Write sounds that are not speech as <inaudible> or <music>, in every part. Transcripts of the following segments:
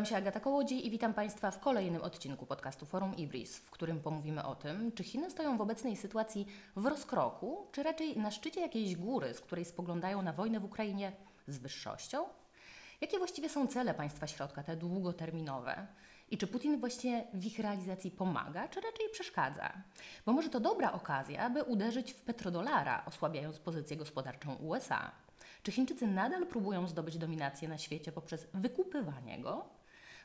Nazywam się Agata Kołodziej i witam Państwa w kolejnym odcinku podcastu Forum Ibris, w którym pomówimy o tym, czy Chiny stoją w obecnej sytuacji w rozkroku, czy raczej na szczycie jakiejś góry, z której spoglądają na wojnę w Ukrainie z wyższością? Jakie właściwie są cele państwa środka, te długoterminowe? I czy Putin właśnie w ich realizacji pomaga, czy raczej przeszkadza? Bo może to dobra okazja, by uderzyć w petrodolara, osłabiając pozycję gospodarczą USA. Czy Chińczycy nadal próbują zdobyć dominację na świecie poprzez wykupywanie go?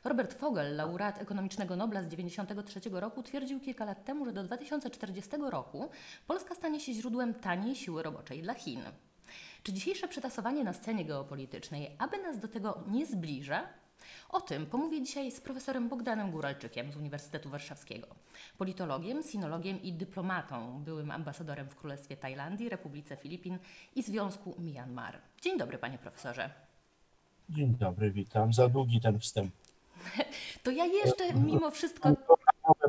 Robert Fogel, laureat ekonomicznego Nobla z 1993 roku, twierdził kilka lat temu, że do 2040 roku Polska stanie się źródłem taniej siły roboczej dla Chin. Czy dzisiejsze przetasowanie na scenie geopolitycznej, aby nas do tego nie zbliża, o tym pomówię dzisiaj z profesorem Bogdanem Góralczykiem z Uniwersytetu Warszawskiego, politologiem, sinologiem i dyplomatą, byłym ambasadorem w Królestwie Tajlandii, Republice Filipin i Związku Myanmar. Dzień dobry, panie profesorze. Dzień dobry, witam. Za długi ten wstęp. <laughs> To ja jeszcze mimo wszystko.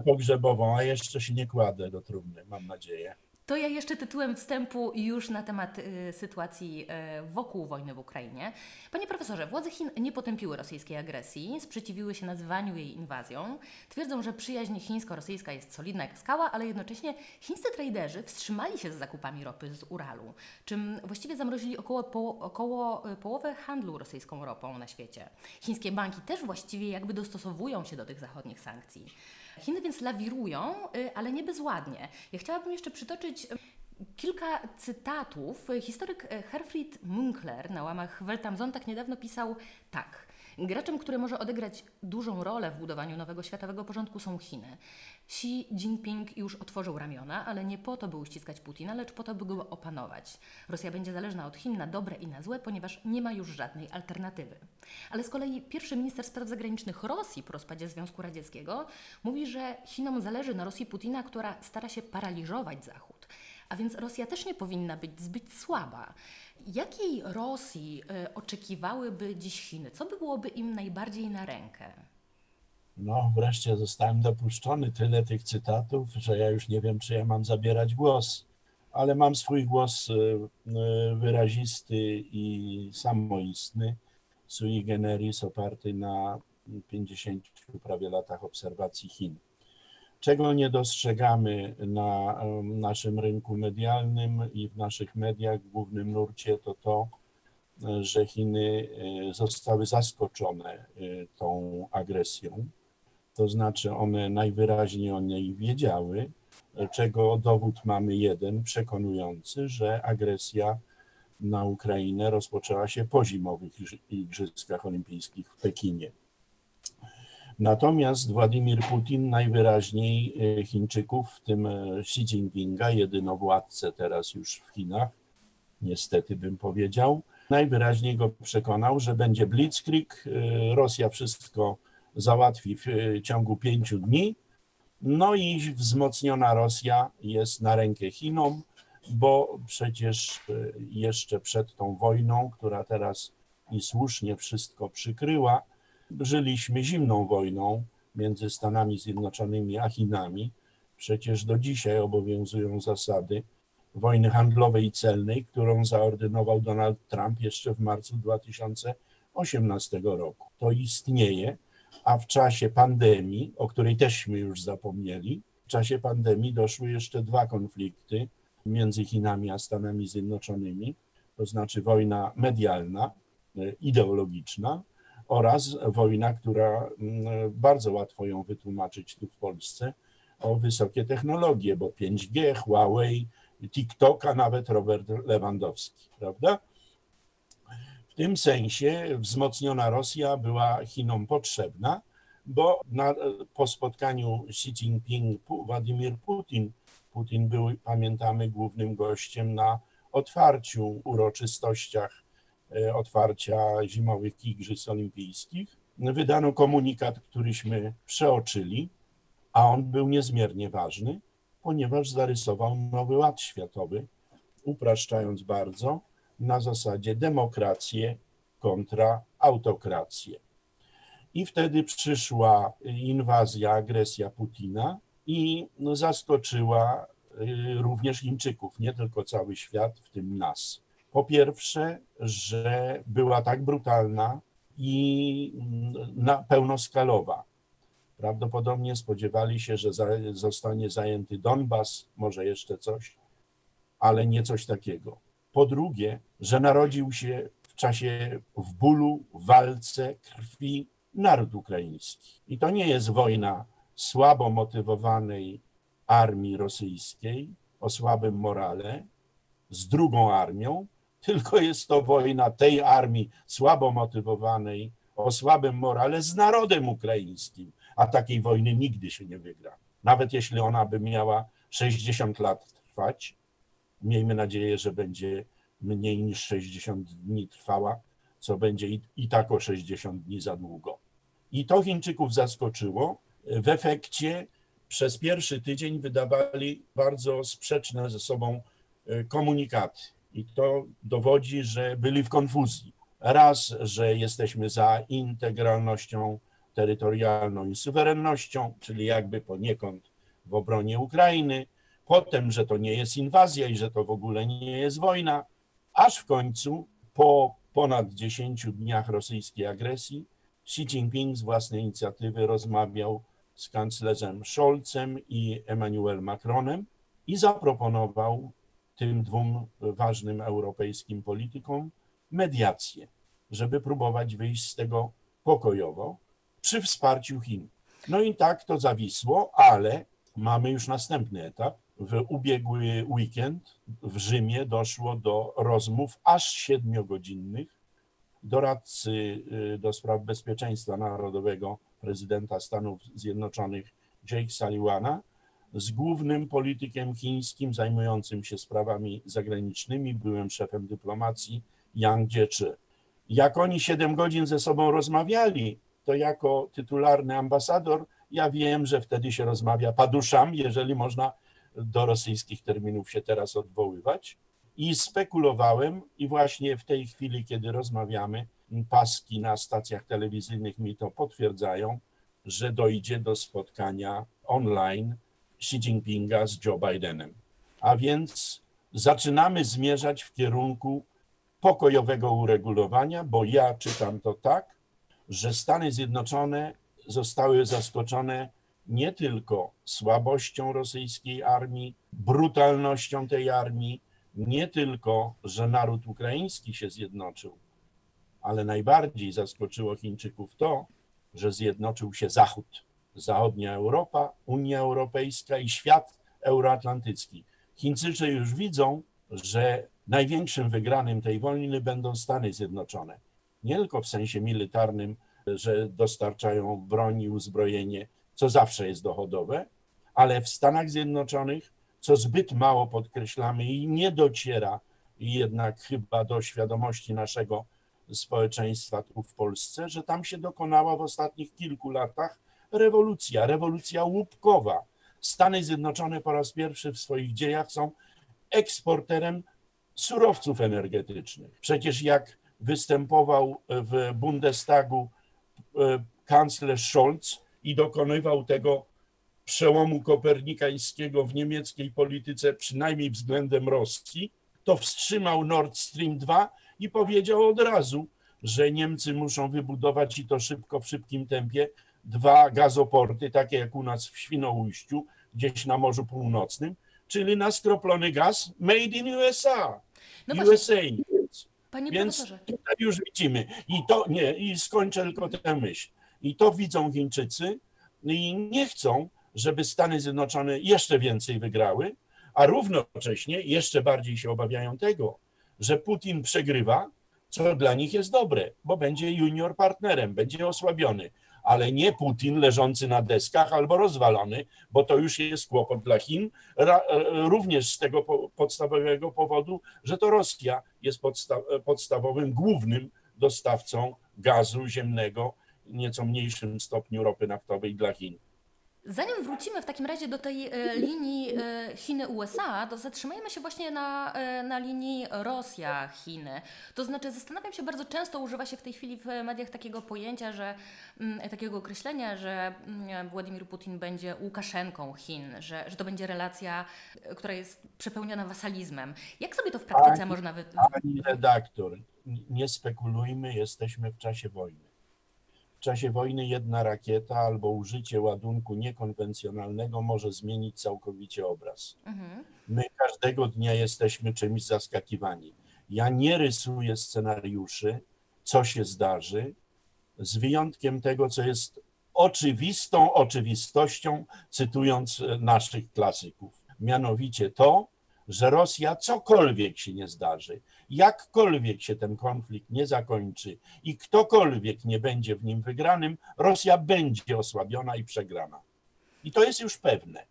Pogrzebową, a jeszcze się nie kładę do trumny, mam nadzieję. To ja jeszcze tytułem wstępu już na temat y, sytuacji y, wokół wojny w Ukrainie. Panie profesorze, władze Chin nie potępiły rosyjskiej agresji, sprzeciwiły się nazywaniu jej inwazją. Twierdzą, że przyjaźń chińsko-rosyjska jest solidna jak skała, ale jednocześnie chińscy traderzy wstrzymali się z zakupami ropy z Uralu, czym właściwie zamrozili około, po, około y, połowę handlu rosyjską ropą na świecie. Chińskie banki też właściwie jakby dostosowują się do tych zachodnich sankcji. Chiny więc lawirują, y, ale nie bezładnie. Ja chciałabym jeszcze przytoczyć y, Kilka cytatów. Historyk y, Herfried Münkler na łamach Welt am Sonntag niedawno pisał tak. Graczem, który może odegrać dużą rolę w budowaniu nowego światowego porządku są Chiny. Xi Jinping już otworzył ramiona, ale nie po to, by uściskać Putina, lecz po to, by go opanować. Rosja będzie zależna od Chin na dobre i na złe, ponieważ nie ma już żadnej alternatywy. Ale z kolei pierwszy minister spraw zagranicznych Rosji po rozpadzie Związku Radzieckiego mówi, że Chinom zależy na Rosji Putina, która stara się paraliżować Zachód. A więc Rosja też nie powinna być zbyt słaba. Jakiej Rosji y, oczekiwałyby dziś Chiny? Co by byłoby im najbardziej na rękę? No, wreszcie zostałem dopuszczony. Tyle tych cytatów, że ja już nie wiem, czy ja mam zabierać głos, ale mam swój głos y, y, wyrazisty i samoistny, sui generis, oparty na 50 prawie latach obserwacji Chin. Czego nie dostrzegamy na naszym rynku medialnym i w naszych mediach w głównym nurcie, to to, że Chiny e, zostały zaskoczone e, tą agresją. To znaczy, one najwyraźniej o niej wiedziały, czego dowód mamy jeden, przekonujący, że agresja na Ukrainę rozpoczęła się po zimowych Igrzyskach Olimpijskich w Pekinie. Natomiast Władimir Putin najwyraźniej e, Chińczyków, w tym e, Xi Jinpinga, jedynowładcę teraz już w Chinach, niestety bym powiedział, najwyraźniej go przekonał, że będzie blitzkrieg, e, Rosja wszystko załatwi w ciągu pięciu dni, no i wzmocniona Rosja jest na rękę Chinom, bo przecież jeszcze przed tą wojną, która teraz i słusznie wszystko przykryła, żyliśmy zimną wojną między Stanami Zjednoczonymi a Chinami. Przecież do dzisiaj obowiązują zasady wojny handlowej i celnej, którą zaordynował Donald Trump jeszcze w marcu 2018 roku. To istnieje, a w czasie pandemii, o której teżśmy już zapomnieli, w czasie pandemii doszły jeszcze dwa konflikty między Chinami a Stanami Zjednoczonymi, to znaczy wojna medialna, e, ideologiczna oraz wojna, która mm, bardzo łatwo ją wytłumaczyć tu w Polsce, o wysokie technologie, bo 5G, Huawei, TikTok, a nawet Robert Lewandowski, prawda? Tym sensie wzmocniona Rosja była Chinom potrzebna, bo na, po spotkaniu Xi Jinping, Władimir Putin, Putin był, pamiętamy, głównym gościem na otwarciu uroczystościach E, otwarcia zimowych Igrzysk Olimpijskich, wydano komunikat, któryśmy przeoczyli, a on był niezmiernie ważny, ponieważ zarysował nowy ład światowy, upraszczając bardzo, na zasadzie demokrację kontra autokrację. I wtedy przyszła inwazja, agresja Putina i zaskoczyła y, również Chińczyków, nie tylko cały świat, w tym nas. Po pierwsze, że była tak brutalna i na, pełnoskalowa. Prawdopodobnie spodziewali się, że zostanie zajęty Donbas, może jeszcze coś, ale nie coś takiego. Po drugie, że narodził się w czasie w bólu, walce, krwi naród ukraiński. I to nie jest wojna słabo motywowanej armii rosyjskiej o słabym morale z drugą armią, tylko jest to wojna tej armii słabo motywowanej o słabym morale z narodem ukraińskim, a takiej wojny nigdy się nie wygra. Nawet jeśli ona by miała 60 lat trwać, miejmy nadzieję, że będzie mniej niż 60 dni trwała, co będzie i, i tak o 60 dni za długo. I to Chińczyków zaskoczyło. W efekcie przez pierwszy tydzień wydawali bardzo sprzeczne ze sobą e, komunikaty. I to dowodzi, że byli w konfuzji. Raz, że jesteśmy za integralnością terytorialną i suwerennością, czyli jakby poniekąd w obronie Ukrainy, potem, że to nie jest inwazja i że to w ogóle nie jest wojna, aż w końcu po ponad 10 dniach rosyjskiej agresji Xi Jinping z własnej inicjatywy rozmawiał z kanclerzem Scholzem i Emmanuel Macronem i zaproponował tym dwóm ważnym europejskim politykom mediację, żeby próbować wyjść z tego pokojowo przy wsparciu Chin. No i tak to zawisło, ale mamy już następny etap. W ubiegły weekend w Rzymie doszło do rozmów aż siedmiogodzinnych doradcy y, do spraw bezpieczeństwa narodowego prezydenta Stanów Zjednoczonych Jake Sullivana z głównym politykiem chińskim zajmującym się sprawami zagranicznymi, byłem szefem dyplomacji Yang Jiechi. Jak oni 7 godzin ze sobą rozmawiali, to jako tytularny ambasador ja wiem, że wtedy się rozmawia paduszam, jeżeli można do rosyjskich terminów się teraz odwoływać. I spekulowałem, i właśnie w tej chwili, kiedy rozmawiamy, paski na stacjach telewizyjnych mi to potwierdzają, że dojdzie do spotkania online Xi Jinpinga z Joe Bidenem. A więc zaczynamy zmierzać w kierunku pokojowego uregulowania, bo ja czytam to tak, że Stany Zjednoczone zostały zaskoczone nie tylko słabością rosyjskiej armii, brutalnością tej armii, nie tylko, że naród ukraiński się zjednoczył, ale najbardziej zaskoczyło Chińczyków to, że zjednoczył się Zachód, zachodnia Europa, Unia Europejska i świat euroatlantycki. Chińczycy już widzą, że największym wygranym tej wojny będą Stany Zjednoczone. Nie tylko w sensie militarnym, że dostarczają broń i uzbrojenie, co zawsze jest dochodowe, ale w Stanach Zjednoczonych co zbyt mało podkreślamy i nie dociera jednak chyba do świadomości naszego społeczeństwa tu w Polsce, że tam się dokonała w ostatnich kilku latach rewolucja, rewolucja łupkowa. Stany Zjednoczone po raz pierwszy w swoich dziejach są eksporterem surowców energetycznych. Przecież jak występował w Bundestagu e, kanclerz Scholz i dokonywał tego przełomu kopernikańskiego w niemieckiej polityce, przynajmniej względem Rosji, to wstrzymał Nord Stream 2 i powiedział od razu, że Niemcy muszą wybudować i to szybko, w szybkim tempie, dwa gazoporty, takie jak u nas w Świnoujściu, gdzieś na Morzu Północnym, czyli na skroplony gaz made in USA. No USA. Panie Więc profesorze. tutaj już widzimy. I to nie, i skończę tylko tę myśl. I to widzą Chińczycy. I nie chcą, żeby Stany Zjednoczone jeszcze więcej wygrały, a równocześnie jeszcze bardziej się obawiają tego, że Putin przegrywa, co dla nich jest dobre, bo będzie junior partnerem, będzie osłabiony, ale nie Putin leżący na deskach albo rozwalony, bo to już jest kłopot dla Chin, również z tego podstawowego powodu, że to Rosja jest podsta podstawowym, głównym dostawcą gazu ziemnego, nieco mniejszym stopniu ropy naftowej dla Chin. Zanim wrócimy w takim razie do tej e, linii e, Chiny-USA, to zatrzymajmy się właśnie na, e, na linii Rosja-Chiny. To znaczy, zastanawiam się, bardzo często używa się w tej chwili w mediach takiego pojęcia, że mm, takiego określenia, że mm, Władimir Putin będzie Łukaszenką Chin, że, że to będzie relacja, która jest przepełniona wasalizmem. Jak sobie to w praktyce można wy... Pani redaktor, nie spekulujmy, jesteśmy w czasie wojny. W czasie wojny jedna rakieta albo użycie ładunku niekonwencjonalnego może zmienić całkowicie obraz. Mhm. My każdego dnia jesteśmy czymś zaskakiwani. Ja nie rysuję scenariuszy, co się zdarzy, z wyjątkiem tego, co jest oczywistą oczywistością, cytując naszych klasyków. Mianowicie to, że Rosja cokolwiek się nie zdarzy, jakkolwiek się ten konflikt nie zakończy i ktokolwiek nie będzie w nim wygranym, Rosja będzie osłabiona i przegrana. I to jest już pewne.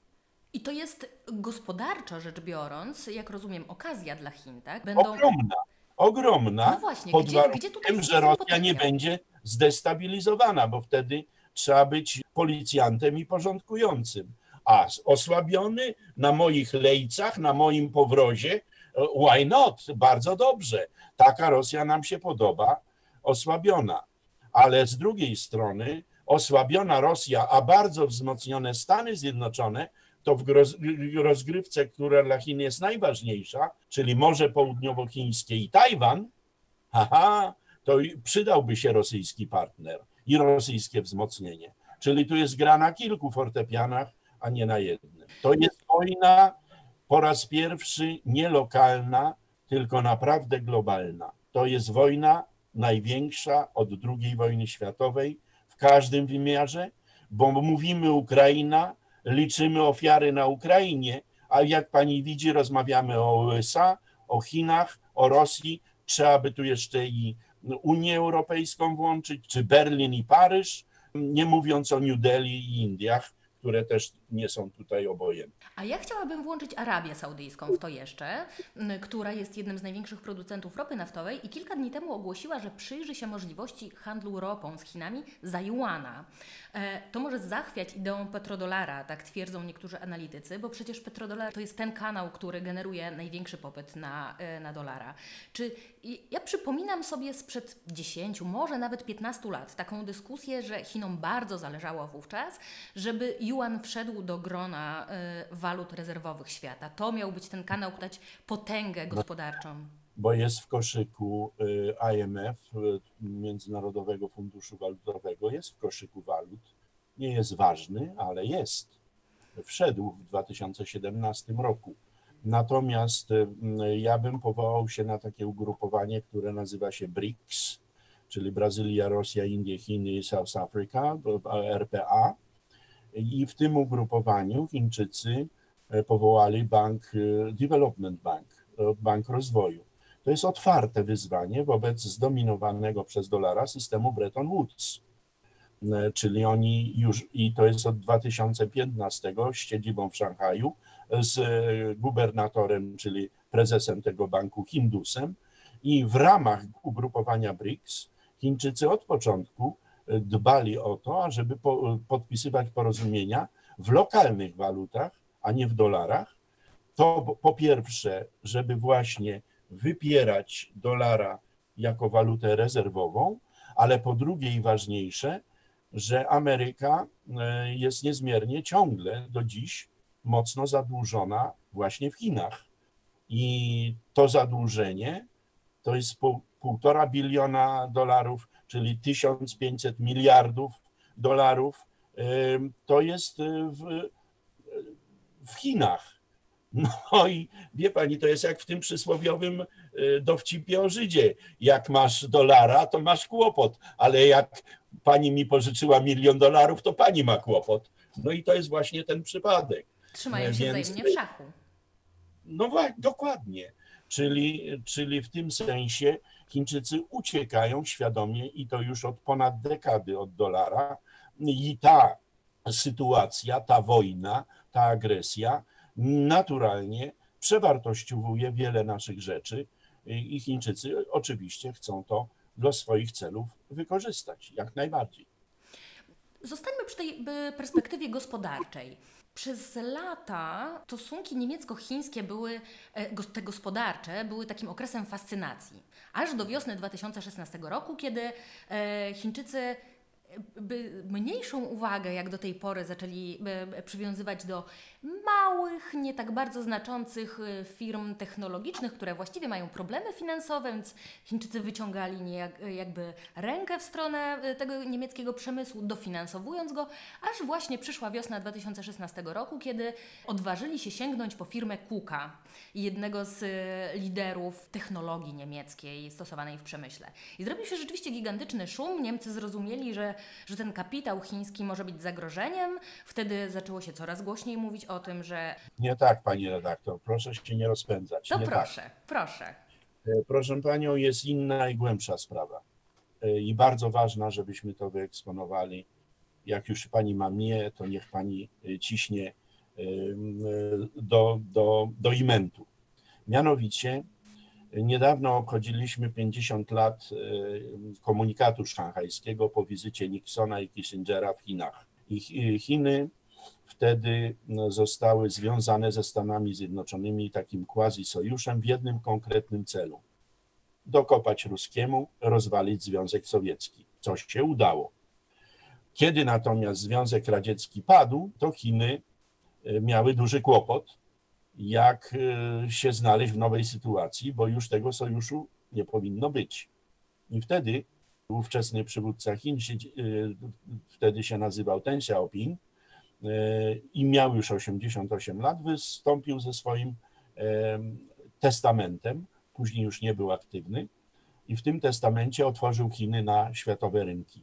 I to jest gospodarczo rzecz biorąc, jak rozumiem, okazja dla Chin, tak? Ogromna, ogromna, No właśnie, pod gdzie- warunkiem, gdzie że Rosja nie potencjał? będzie zdestabilizowana, bo wtedy trzeba być policjantem i porządkującym. A osłabiony na moich lejcach, na moim powrozie, why not? Bardzo dobrze. Taka Rosja nam się podoba, osłabiona. Ale z drugiej strony osłabiona Rosja, a bardzo wzmocnione Stany Zjednoczone, to w rozgrywce, która dla Chin jest najważniejsza, czyli Morze Południowochińskie i Tajwan, to przydałby się rosyjski partner i rosyjskie wzmocnienie. Czyli tu jest gra na kilku fortepianach, a nie na jednym. To jest wojna po raz pierwszy nie lokalna, tylko naprawdę globalna. To jest wojna największa od II wojny światowej w każdym wymiarze, bo mówimy Ukraina, liczymy ofiary na Ukrainie, a jak pani widzi, rozmawiamy o USA, o Chinach, o Rosji. Trzeba by tu jeszcze i Unię Europejską włączyć, czy Berlin i Paryż, nie mówiąc o New Delhi i Indiach, które też nie są tutaj obojętne. A ja chciałabym włączyć Arabię Saudyjską w to jeszcze, która jest jednym z największych producentów ropy naftowej i kilka dni temu ogłosiła, że przyjrzy się możliwości handlu ropą z Chinami za juana. E, To może zachwiać ideą petrodolara, tak twierdzą niektórzy analitycy, bo przecież petrodolar to jest ten kanał, który generuje największy popyt na, e, na dolara. Czy ja przypominam sobie sprzed 10, może nawet 15 lat taką dyskusję, że Chinom bardzo zależało wówczas, żeby yuan wszedł do grona e, walut rezerwowych świata. To miał być ten kanał, który dać potęgę gospodarczą. bo jest w koszyku y, IMF, y, Międzynarodowego Funduszu Walutowego, jest w koszyku walut. Nie jest ważny, ale jest. Wszedł w 2017 roku. Natomiast y, ja bym powołał się na takie ugrupowanie, które nazywa się BRICS, czyli Brazylia, Rosja, Indie, Chiny i South Africa, RPA. I w tym ugrupowaniu Chińczycy e, powołali Bank e, Development Bank, e, Bank Rozwoju. To jest otwarte wyzwanie wobec zdominowanego przez dolara systemu Bretton Woods. Czyli oni już, i to jest od 2015 z siedzibą w Szanghaju, z gubernatorem, czyli prezesem tego banku Hindusem. I w ramach ugrupowania BRICS Chińczycy od początku dbali o to, ażeby po, podpisywać porozumienia w lokalnych walutach, a nie w dolarach. To po- pierwsze, żeby właśnie wypierać dolara jako walutę rezerwową, ale po drugie i ważniejsze, że Ameryka e, jest niezmiernie ciągle do dziś mocno zadłużona właśnie w Chinach. I to zadłużenie to jest pół, półtora biliona dolarów, czyli 1500 miliardów dolarów. To jest y, w, w Chinach. No i wie pani, to jest jak w tym przysłowiowym y, dowcipie o Żydzie. Jak masz dolara, to masz kłopot, ale jak pani mi pożyczyła milion dolarów, to pani ma kłopot. No i to jest właśnie ten przypadek. Trzymają się Więc- wzajemnie w szachu. No wa- dokładnie. Czyli, czyli w tym sensie Chińczycy uciekają świadomie i to już od ponad dekady od dolara. I ta sytuacja, ta wojna, ta agresja naturalnie przewartościowuje wiele naszych rzeczy i Chińczycy oczywiście chcą to do swoich celów wykorzystać, jak najbardziej. Zostańmy przy tej y, perspektywie gospodarczej. Przez lata stosunki niemiecko-chińskie były, e, te gospodarcze, były takim okresem fascynacji. Aż do wiosny 2016 roku, kiedy e, Chińczycy by mniejszą uwagę, jak do tej pory zaczęli e, przywiązywać do małych, nie tak bardzo znaczących e, firm technologicznych, które właściwie mają problemy finansowe, więc Chińczycy wyciągali niejak, jakby rękę w stronę e, tego niemieckiego przemysłu, dofinansowując go, aż właśnie przyszła wiosna 2016 roku, kiedy odważyli się sięgnąć po firmę Kuka, jednego z liderów technologii niemieckiej stosowanej w przemyśle. I zrobił się rzeczywiście gigantyczny szum. Niemcy zrozumieli, że że ten kapitał chiński może być zagrożeniem. Wtedy zaczęło się coraz głośniej mówić o tym, że. Nie tak, pani redaktor, proszę się nie rozpędzać. To nie proszę, tak. proszę. E, proszę panią, jest inna i głębsza sprawa. E, I bardzo ważna, żebyśmy to wyeksponowali. Jak już pani ma mnie, to niech pani e, ciśnie do, do, do imentu. Mianowicie Niedawno obchodziliśmy 50 lat e, komunikatu szanghajskiego po wizycie Nixona i Kissingera w Chinach. I Chiny wtedy no, zostały związane ze Stanami Zjednoczonymi takim quasi-sojuszem w jednym konkretnym celu. Dokopać ruskiemu, rozwalić Związek Sowiecki. Coś się udało. Kiedy natomiast Związek Radziecki padł, to Chiny e, miały duży kłopot, jak e, się znaleźć w nowej sytuacji, bo już tego sojuszu nie powinno być. I wtedy ówczesny przywódca Chin, e, wtedy się nazywał Ten Xiaoping e, i miał już 88 lat, wystąpił ze swoim testamentem, później już nie był aktywny i w tym testamencie otworzył Chiny na światowe rynki.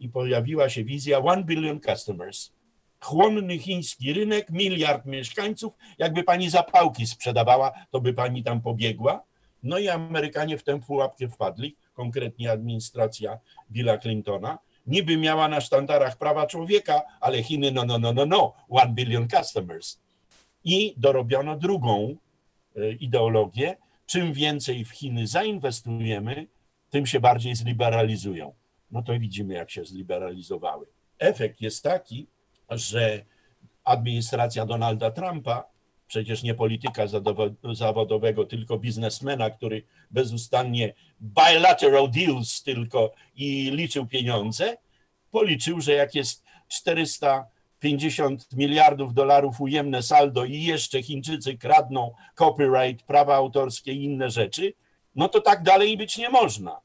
I pojawiła się wizja One Billion Customers – chłonny chiński rynek, miliard mieszkańców. Jakby pani zapałki sprzedawała, to by pani tam pobiegła. No i Amerykanie w tę pułapkę wpadli, konkretnie administracja Billa Clintona. Niby miała na sztandarach prawa człowieka, ale Chiny no, no, no, no, no, one billion customers. I dorobiono drugą e, ideologię. Czym więcej w Chiny zainwestujemy, tym się bardziej zliberalizują. No to widzimy, jak się zliberalizowały. Efekt jest taki, że administracja Donalda Trumpa, przecież nie polityka zawodowego, tylko biznesmena, który bezustannie bilateral deals tylko i liczył pieniądze, policzył, że jak jest 450 miliardów dolarów ujemne saldo i jeszcze Chińczycy kradną copyright, prawa autorskie i inne rzeczy, no to tak dalej być nie można.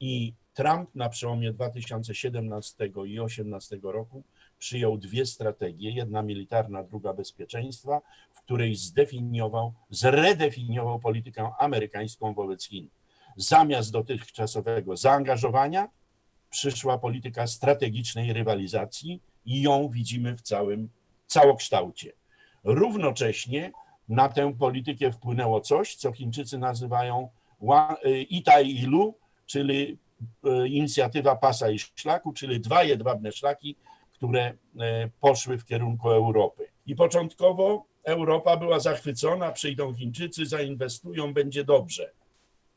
I Trump na przełomie 2017 i 2018 roku przyjął dwie strategie, jedna militarna, druga bezpieczeństwa, w której zdefiniował, zredefiniował politykę amerykańską wobec Chin. Zamiast dotychczasowego zaangażowania przyszła polityka strategicznej rywalizacji i ją widzimy w całym całokształcie. Równocześnie na tę politykę wpłynęło coś, co Chińczycy nazywają y, Itai Ilu, czyli y, inicjatywa pasa i szlaku, czyli dwa jedwabne szlaki które e, poszły w kierunku Europy. I początkowo Europa była zachwycona, przyjdą Chińczycy, zainwestują, będzie dobrze.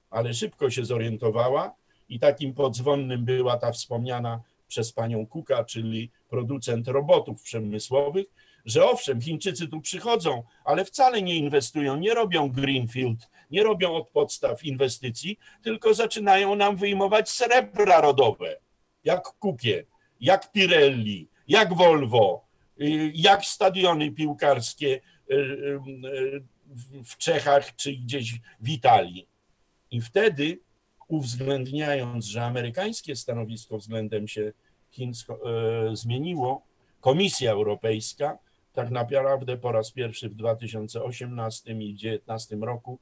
Ale szybko się zorientowała i takim podzwonnym była ta wspomniana przez panią Kuka, czyli producent robotów przemysłowych, że owszem, Chińczycy tu przychodzą, ale wcale nie inwestują, nie robią greenfield, nie robią od podstaw inwestycji, tylko zaczynają nam wyjmować srebra rodowe, jak kupie jak Pirelli, jak Volvo, y, jak stadiony piłkarskie y, y, w Czechach czy gdzieś w Italii. I wtedy, uwzględniając, że amerykańskie stanowisko względem się Chin zmieniło, Komisja Europejska tak naprawdę po raz pierwszy w 2018 i 2019 roku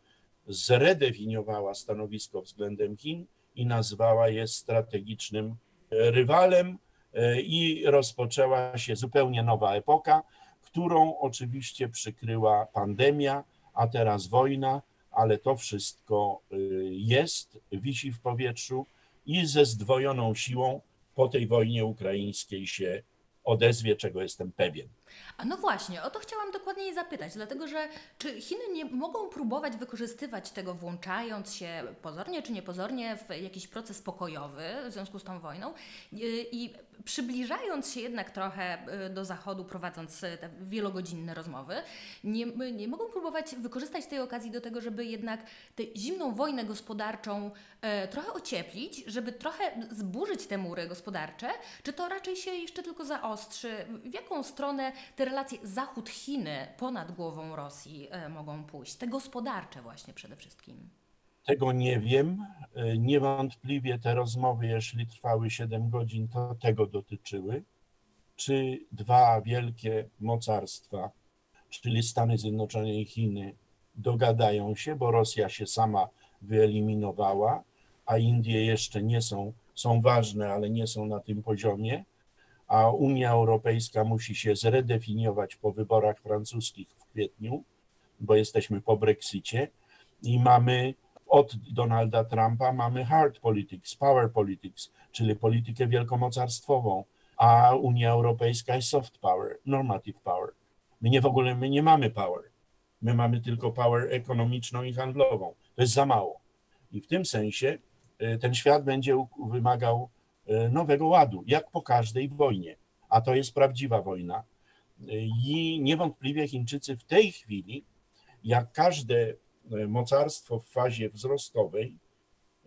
zredefiniowała stanowisko względem Chin i nazwała je strategicznym rywalem E, i rozpoczęła się zupełnie nowa epoka, którą oczywiście przykryła pandemia, a teraz wojna, ale to wszystko e, jest, wisi w powietrzu i ze zdwojoną siłą po tej wojnie ukraińskiej się odezwie, czego jestem pewien. A no właśnie, o to chciałam dokładniej zapytać, dlatego że czy Chiny nie mogą próbować wykorzystywać tego, włączając się pozornie czy niepozornie w jakiś proces pokojowy w związku z tą wojną i przybliżając się jednak trochę y, do Zachodu, prowadząc y, te wielogodzinne rozmowy, nie, nie mogą próbować wykorzystać tej okazji do tego, żeby jednak tę zimną wojnę gospodarczą e, trochę ocieplić, żeby trochę zburzyć te mury gospodarcze, czy to raczej się jeszcze tylko zaostrzy? W jaką stronę te relacje Zachód-Chiny ponad głową Rosji e, mogą pójść? Te gospodarcze właśnie przede wszystkim. Tego nie wiem. E, niewątpliwie te rozmowy, jeśli trwały 7 godzin, to tego dotyczyły. Czy dwa wielkie mocarstwa, czyli Stany Zjednoczone i Chiny, dogadają się, bo Rosja się sama wyeliminowała, a Indie jeszcze nie są, są ważne, ale nie są na tym poziomie, a Unia Europejska musi się zredefiniować po wyborach francuskich w kwietniu, bo jesteśmy po Brexicie i mamy od Donalda Trumpa mamy hard politics, power politics, czyli politykę wielkomocarstwową, a Unia Europejska jest soft power, normative power. My nie w ogóle my nie mamy power. My mamy tylko power ekonomiczną i handlową. To jest za mało. I w tym sensie y, ten świat będzie wymagał y, nowego ładu, jak po każdej wojnie. A to jest prawdziwa wojna. Y, I niewątpliwie Chińczycy w tej chwili, jak każde E, mocarstwo w fazie wzrostowej.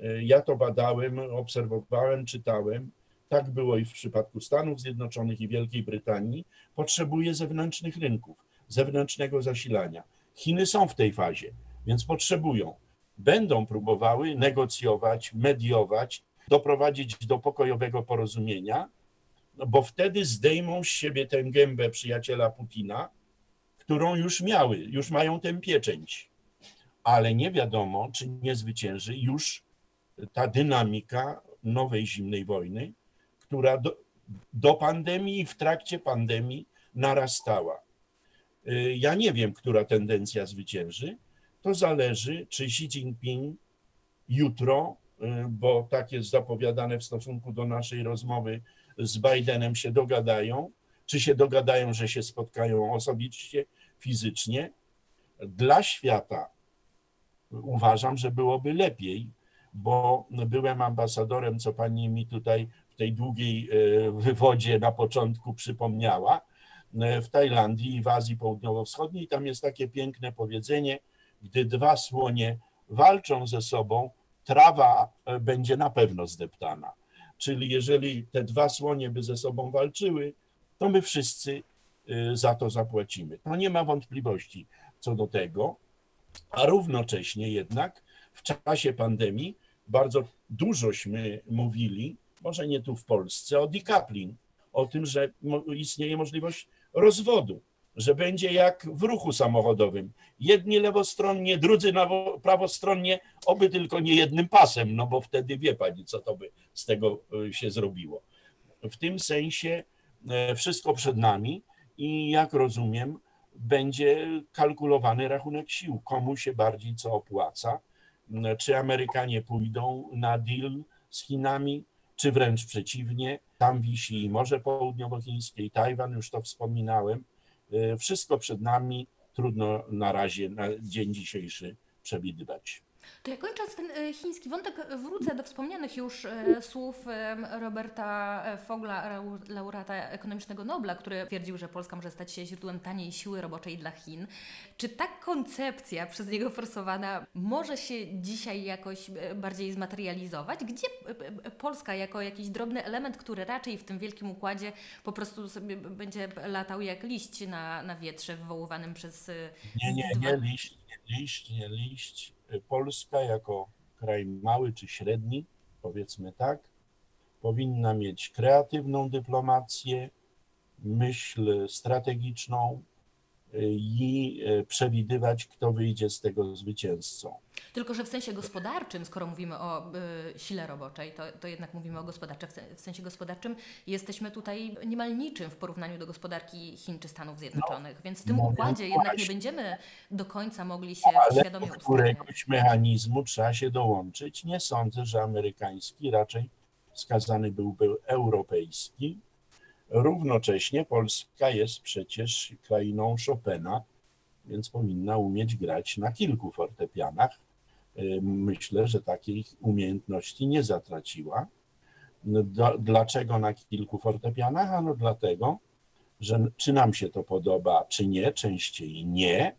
E, ja to badałem, obserwowałem, czytałem. Tak było i w przypadku Stanów Zjednoczonych i Wielkiej Brytanii. Potrzebuje zewnętrznych rynków, zewnętrznego zasilania. Chiny są w tej fazie, więc potrzebują. Będą próbowały negocjować, mediować, doprowadzić do pokojowego porozumienia, no bo wtedy zdejmą z siebie tę gębę przyjaciela Putina, którą już miały, już mają tę pieczęć ale nie wiadomo, czy nie zwycięży już ta dynamika nowej zimnej wojny, która do, do pandemii i w trakcie pandemii narastała. Y, ja nie wiem, która tendencja zwycięży. To zależy, czy Xi Jinping jutro, y, bo tak jest zapowiadane w stosunku do naszej rozmowy z Bidenem, się dogadają, czy się dogadają, że się spotkają osobiście, fizycznie. Dla świata uważam, że byłoby lepiej, bo byłem ambasadorem, co pani mi tutaj w tej długiej e, wywodzie na początku przypomniała, e, w Tajlandii i w Azji Południowo-Wschodniej. Tam jest takie piękne powiedzenie, gdy dwa słonie walczą ze sobą, trawa e, będzie na pewno zdeptana. Czyli jeżeli te dwa słonie by ze sobą walczyły, to my wszyscy za to zapłacimy. To nie ma wątpliwości co do tego a równocześnie jednak w czasie pandemii bardzo dużośmy mówili, może nie tu w Polsce, o decoupling, o tym, że istnieje możliwość rozwodu, że będzie jak w ruchu samochodowym. Jedni lewostronnie, drudzy prawostronnie, oby tylko nie jednym pasem, no bo wtedy wie pani, co to by z tego e, się zrobiło. W tym sensie e, wszystko przed nami i jak rozumiem, będzie kalkulowany rachunek sił, komu się bardziej co opłaca. Czy Amerykanie pójdą na deal z Chinami, czy wręcz przeciwnie. Tam wisi i Morze Południowochińskie, i Tajwan, już to wspominałem. Wszystko przed nami, trudno na razie, na dzień dzisiejszy przewidywać. To ja kończąc ten e, chiński wątek, wrócę do wspomnianych już e, słów Roberta Fogla, laureata ekonomicznego Nobla, który twierdził, że Polska może stać się źródłem taniej siły roboczej dla Chin. Czy ta koncepcja przez niego forsowana może się dzisiaj jakoś e, bardziej zmaterializować? Gdzie Polska jako jakiś drobny element, który raczej w tym wielkim układzie po prostu sobie będzie latał jak liść na, na wietrze wywoływanym przez... Nie, nie, nie liść, nie liść, nie liść Polska jako kraj mały czy średni, powiedzmy tak, powinna mieć kreatywną dyplomację, myśl strategiczną, i e, przewidywać, kto wyjdzie z tego zwycięzcą. Tylko, że w sensie gospodarczym, skoro mówimy o y, sile roboczej, to, to jednak mówimy o gospodarce. W sensie gospodarczym jesteśmy tutaj niemal niczym w porównaniu do gospodarki Chin czy Stanów Zjednoczonych, no, więc w tym no, układzie no, jednak nie będziemy do końca mogli się ale świadomie do któregoś mechanizmu trzeba się dołączyć. Nie sądzę, że amerykański, raczej wskazany byłby europejski Równocześnie Polska jest przecież krainą Chopina, więc powinna umieć grać na kilku fortepianach. Myślę, że takiej umiejętności nie zatraciła. Dlaczego na kilku fortepianach? Ano dlatego, że czy nam się to podoba, czy nie, częściej nie,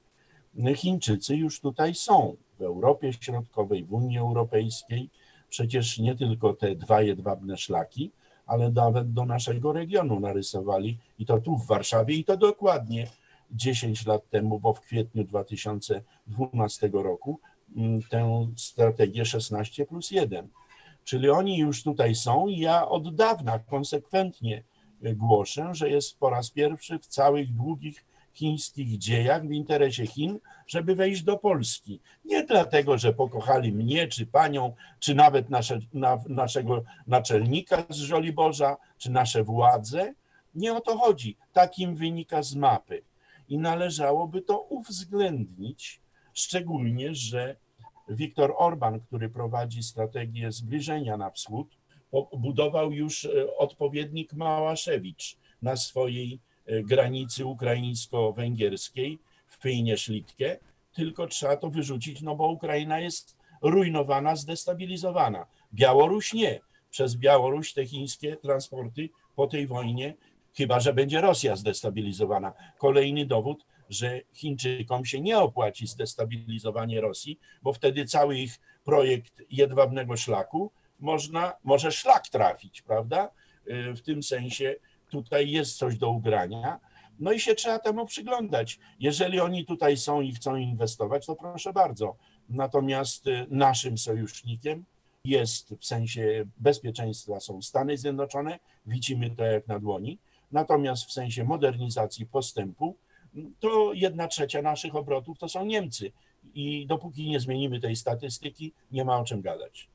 Chińczycy już tutaj są w Europie Środkowej, w Unii Europejskiej. Przecież nie tylko te dwa jedwabne szlaki, ale nawet do naszego regionu narysowali i to tu w Warszawie i to dokładnie 10 lat temu, bo w kwietniu 2012 roku mm, tę strategię 16 plus 1. Czyli oni już tutaj są i ja od dawna konsekwentnie głoszę, że jest po raz pierwszy w całych długich chińskich dziejach w interesie Chin, żeby wejść do Polski. Nie dlatego, że pokochali mnie, czy panią, czy nawet nasze, na, naszego naczelnika z Żoliborza, czy nasze władze. Nie o to chodzi. Takim wynika z mapy. I należałoby to uwzględnić, szczególnie, że Viktor Orban, który prowadzi strategię zbliżenia na wschód, budował już e, odpowiednik Małaszewicz na swojej granicy ukraińsko-węgierskiej w Pyjnie Szlitkie, tylko trzeba to wyrzucić, no bo Ukraina jest rujnowana, zdestabilizowana. Białoruś nie. Przez Białoruś te chińskie transporty po tej wojnie, chyba że będzie Rosja zdestabilizowana. Kolejny dowód, że Chińczykom się nie opłaci zdestabilizowanie Rosji, bo wtedy cały ich projekt jedwabnego szlaku można, może szlak trafić, prawda? Y, w tym sensie tutaj jest coś do ugrania. No i się trzeba temu przyglądać. Jeżeli oni tutaj są i chcą inwestować, to proszę bardzo. Natomiast y, naszym sojusznikiem jest w sensie bezpieczeństwa są Stany Zjednoczone, widzimy to jak na dłoni. Natomiast w sensie modernizacji postępu, to jedna trzecia naszych obrotów to są Niemcy. I dopóki nie zmienimy tej statystyki, nie ma o czym gadać.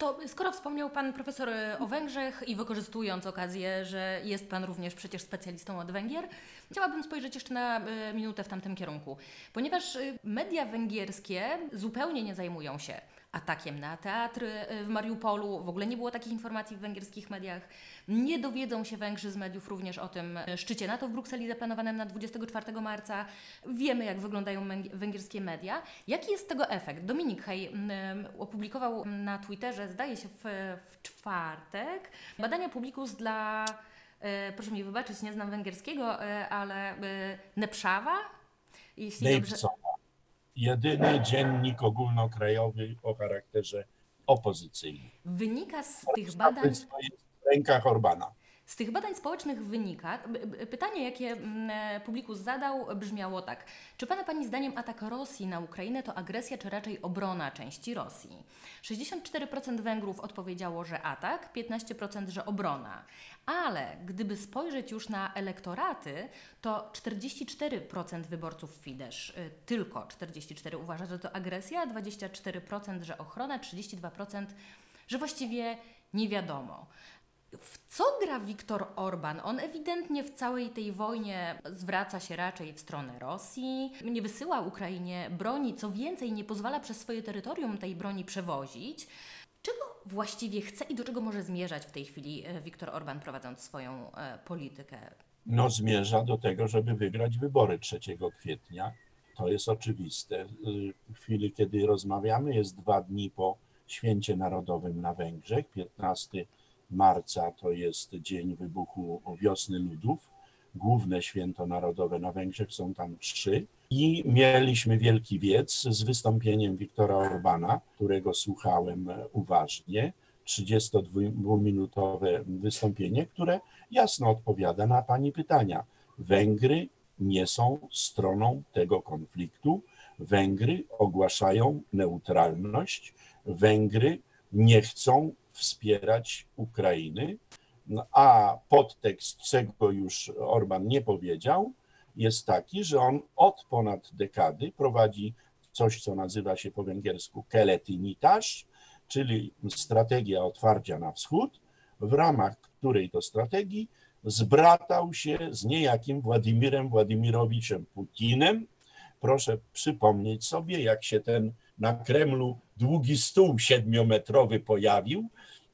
To skoro wspomniał Pan profesor e, o Węgrzech i wykorzystując okazję, że jest Pan również przecież specjalistą od Węgier, chciałabym spojrzeć jeszcze na e, minutę w tamtym kierunku. Ponieważ e, media węgierskie zupełnie nie zajmują się atakiem na teatr w Mariupolu. W ogóle nie było takich informacji w węgierskich mediach. Nie dowiedzą się Węgrzy z mediów również o tym szczycie NATO w Brukseli zaplanowanym na 24 marca. Wiemy, jak wyglądają węgierskie media. Jaki jest tego efekt? Dominik Hej opublikował na Twitterze, zdaje się w, w czwartek, badania Publikus dla proszę mi wybaczyć, nie znam węgierskiego, ale Nepszawa, jeśli dobrze jedyny dziennik ogólnokrajowy o charakterze opozycyjnym. Wynika z tych badań. jest w rękach Orbana. Z tych badań społecznych wynika, pytanie jakie Publikus zadał brzmiało tak. Czy Pana Pani zdaniem atak Rosji na Ukrainę to agresja, czy raczej obrona części Rosji? 64% Węgrów odpowiedziało, że atak, 15% że obrona. Ale gdyby spojrzeć już na elektoraty, to 44% wyborców Fidesz, y, tylko 44% uważa, że to agresja, 24% że ochrona, 32% że właściwie nie wiadomo. W co gra Viktor Orban? On ewidentnie w całej tej wojnie zwraca się raczej w stronę Rosji, nie wysyła Ukrainie broni, co więcej, nie pozwala przez swoje terytorium tej broni przewozić. Czego właściwie chce i do czego może zmierzać w tej chwili e, Viktor Orban prowadząc swoją e, politykę? No, zmierza do tego, żeby wygrać wybory 3 kwietnia. To jest oczywiste. W chwili, kiedy rozmawiamy, jest dwa dni po święcie narodowym na Węgrzech, 15 marca to jest dzień wybuchu wiosny ludów. Główne święto narodowe na Węgrzech są tam trzy. I mieliśmy wielki wiec z wystąpieniem Wiktora Orbana, którego słuchałem uważnie. 32-minutowe wystąpienie, które jasno odpowiada na Pani pytania. Węgry nie są stroną tego konfliktu. Węgry ogłaszają neutralność. Węgry nie chcą wspierać Ukrainy, no, a podtekst, czego już Orban nie powiedział, jest taki, że on od ponad dekady prowadzi coś, co nazywa się po węgiersku keletinitas, czyli strategia otwarcia na wschód, w ramach której to strategii zbratał się z niejakim Władimirem Władimirowiczem Putinem. Proszę przypomnieć sobie, jak się ten na Kremlu długi stół siedmiometrowy pojawił,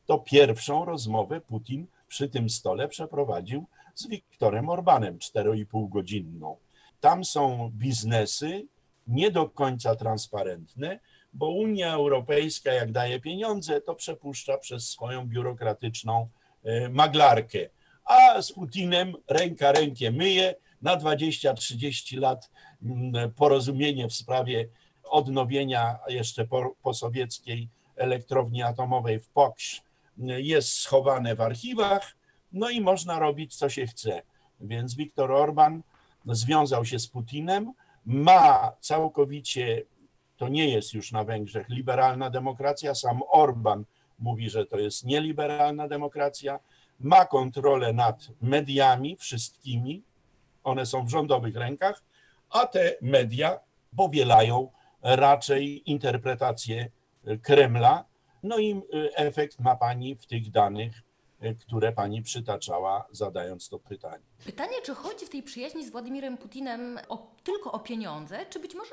to pierwszą rozmowę Putin przy tym stole przeprowadził z Wiktorem Orbanem 4,5 godzinną. Tam są biznesy nie do końca transparentne, bo Unia Europejska, jak daje pieniądze, to przepuszcza przez swoją biurokratyczną e, maglarkę. A z Putinem ręka rękę myje. Na 20-30 lat mm, porozumienie w sprawie odnowienia jeszcze po, po sowieckiej elektrowni atomowej w Poksz jest schowane w archiwach, no i można robić co się chce. Więc Viktor Orban związał się z Putinem, ma całkowicie, to nie jest już na Węgrzech liberalna demokracja, sam Orban mówi, że to jest nieliberalna demokracja, ma kontrolę nad mediami wszystkimi, one są w rządowych rękach, a te media powielają raczej interpretację Kremla. No i efekt ma pani w tych danych Y, które pani przytaczała, zadając to pytanie. Pytanie, czy chodzi w tej przyjaźni z Władimirem Putinem o, tylko o pieniądze, czy być może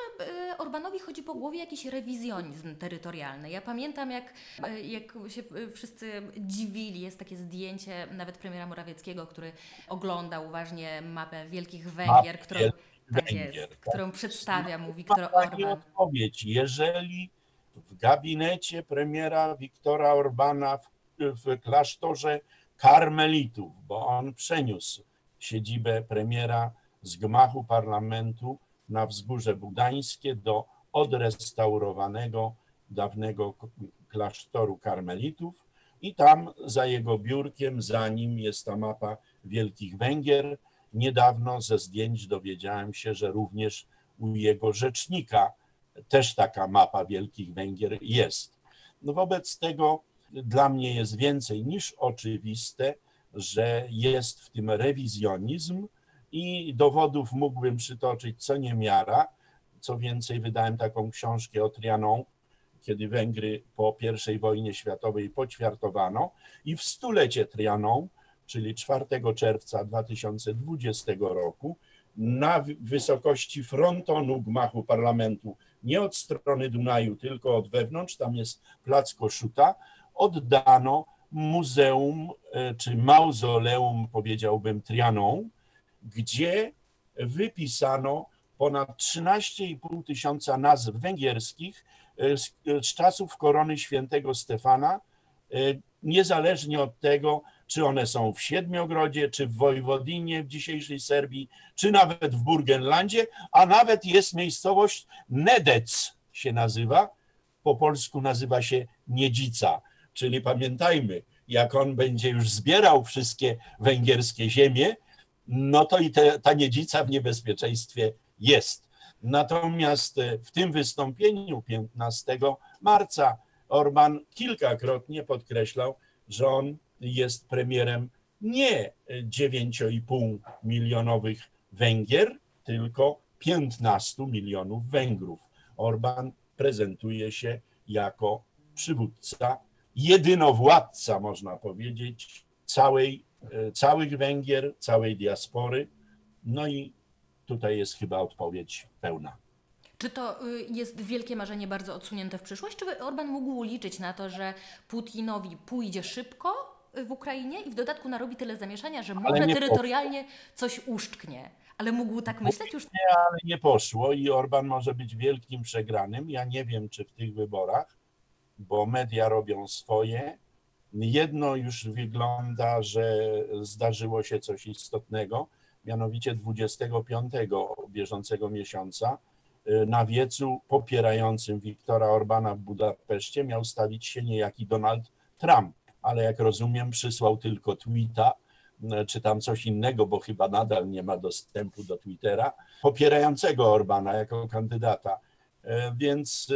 y, Orbanowi chodzi po głowie jakiś rewizjonizm terytorialny? Ja pamiętam, jak, y, jak się wszyscy dziwili, jest takie zdjęcie nawet premiera Morawieckiego, który oglądał uważnie mapę Wielkich Węgier, którą, tak Węgier, jest, tak? którą przedstawia mu Viktor Orban. odpowiedź. Jeżeli w gabinecie premiera Viktora Orbana w w klasztorze karmelitów, bo on przeniósł siedzibę premiera z gmachu parlamentu na wzgórze budańskie do odrestaurowanego dawnego klasztoru karmelitów i tam za jego biurkiem, za nim jest ta mapa Wielkich Węgier. Niedawno ze zdjęć dowiedziałem się, że również u jego rzecznika też taka mapa Wielkich Węgier jest. No wobec tego dla mnie jest więcej niż oczywiste, że jest w tym rewizjonizm i dowodów mógłbym przytoczyć co niemiara. Co więcej, wydałem taką książkę o Trianon, kiedy Węgry po I wojnie światowej poćwiartowano i w stulecie Trianon, czyli 4 czerwca 2020 roku, na wysokości frontonu gmachu parlamentu, nie od strony Dunaju, tylko od wewnątrz, tam jest plac Koszuta, oddano muzeum e, czy mauzoleum, powiedziałbym, Trianon, gdzie wypisano ponad 13,5 tysiąca nazw węgierskich e, z, z czasów korony świętego Stefana, e, niezależnie od tego, czy one są w Siedmiogrodzie, czy w Wojwodinie w dzisiejszej Serbii, czy nawet w Burgenlandzie, a nawet jest miejscowość Nedec się nazywa, po polsku nazywa się Niedzica. Czyli pamiętajmy, jak on będzie już zbierał wszystkie węgierskie ziemie, no to i te, ta niedzica w niebezpieczeństwie jest. Natomiast e, w tym wystąpieniu 15 marca Orban kilkakrotnie podkreślał, że on jest premierem nie 9,5 milionowych Węgier, tylko 15 milionów Węgrów. Orban prezentuje się jako przywódca jedynowładca, można powiedzieć, całej, e, całych Węgier, całej diaspory. No i tutaj jest chyba odpowiedź pełna. Czy to y, jest wielkie marzenie bardzo odsunięte w przyszłość? Czy Orban mógł liczyć na to, że Putinowi pójdzie szybko w Ukrainie i w dodatku narobi tyle zamieszania, że może terytorialnie poszło. coś uszczknie? Ale mógł tak myśleć już? Nie, ale nie poszło i Orban może być wielkim przegranym. Ja nie wiem, czy w tych wyborach bo media robią swoje. Jedno już wygląda, że zdarzyło się coś istotnego, mianowicie 25 bieżącego miesiąca y, na wiecu popierającym Wiktora Orbana w Budapeszcie miał stawić się niejaki Donald Trump, ale jak rozumiem, przysłał tylko tweeta, y, czy tam coś innego, bo chyba nadal nie ma dostępu do Twittera, popierającego Orbana jako kandydata. E, więc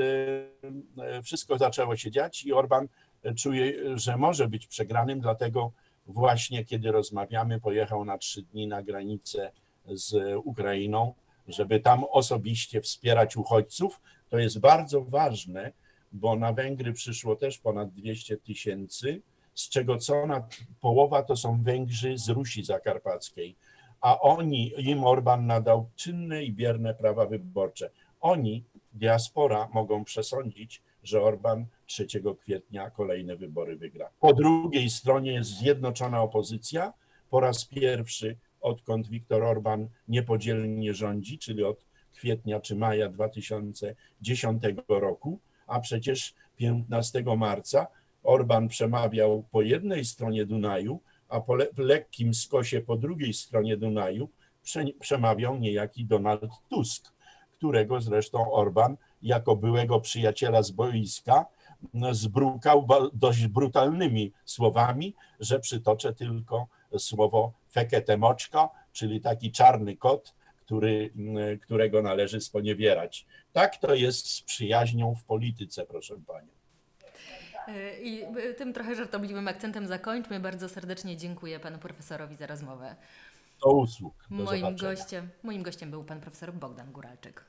e, e, wszystko zaczęło się dziać i Orban czuje, że może być przegranym, dlatego właśnie kiedy rozmawiamy, pojechał na trzy dni na granicę z Ukrainą, żeby tam osobiście wspierać uchodźców. To jest bardzo ważne, bo na Węgry przyszło też ponad 200 tysięcy, z czego co na połowa to są Węgrzy z Rusi Zakarpackiej, a oni, im Orban nadał czynne i bierne prawa wyborcze. Oni diaspora mogą przesądzić, że Orban 3 kwietnia kolejne wybory wygra. Po drugiej stronie jest zjednoczona opozycja, po raz pierwszy, odkąd Viktor Orban niepodzielnie rządzi, czyli od kwietnia czy maja 2010 roku, a przecież 15 marca Orban przemawiał po jednej stronie Dunaju, a po le lekkim skosie po drugiej stronie Dunaju przemawiał niejaki Donald Tusk, którego zresztą Orban jako byłego przyjaciela z boiska zbrukał dość brutalnymi słowami, że przytoczę tylko słowo feketemoczko, czyli taki czarny kot, który, którego należy sponiewierać. Tak to jest z przyjaźnią w polityce, proszę Pani. I tym trochę żartobliwym akcentem zakończmy. Bardzo serdecznie dziękuję panu profesorowi za rozmowę. Do usług. Do moim gościem, moim gościem był pan profesor Bogdan Góralczyk.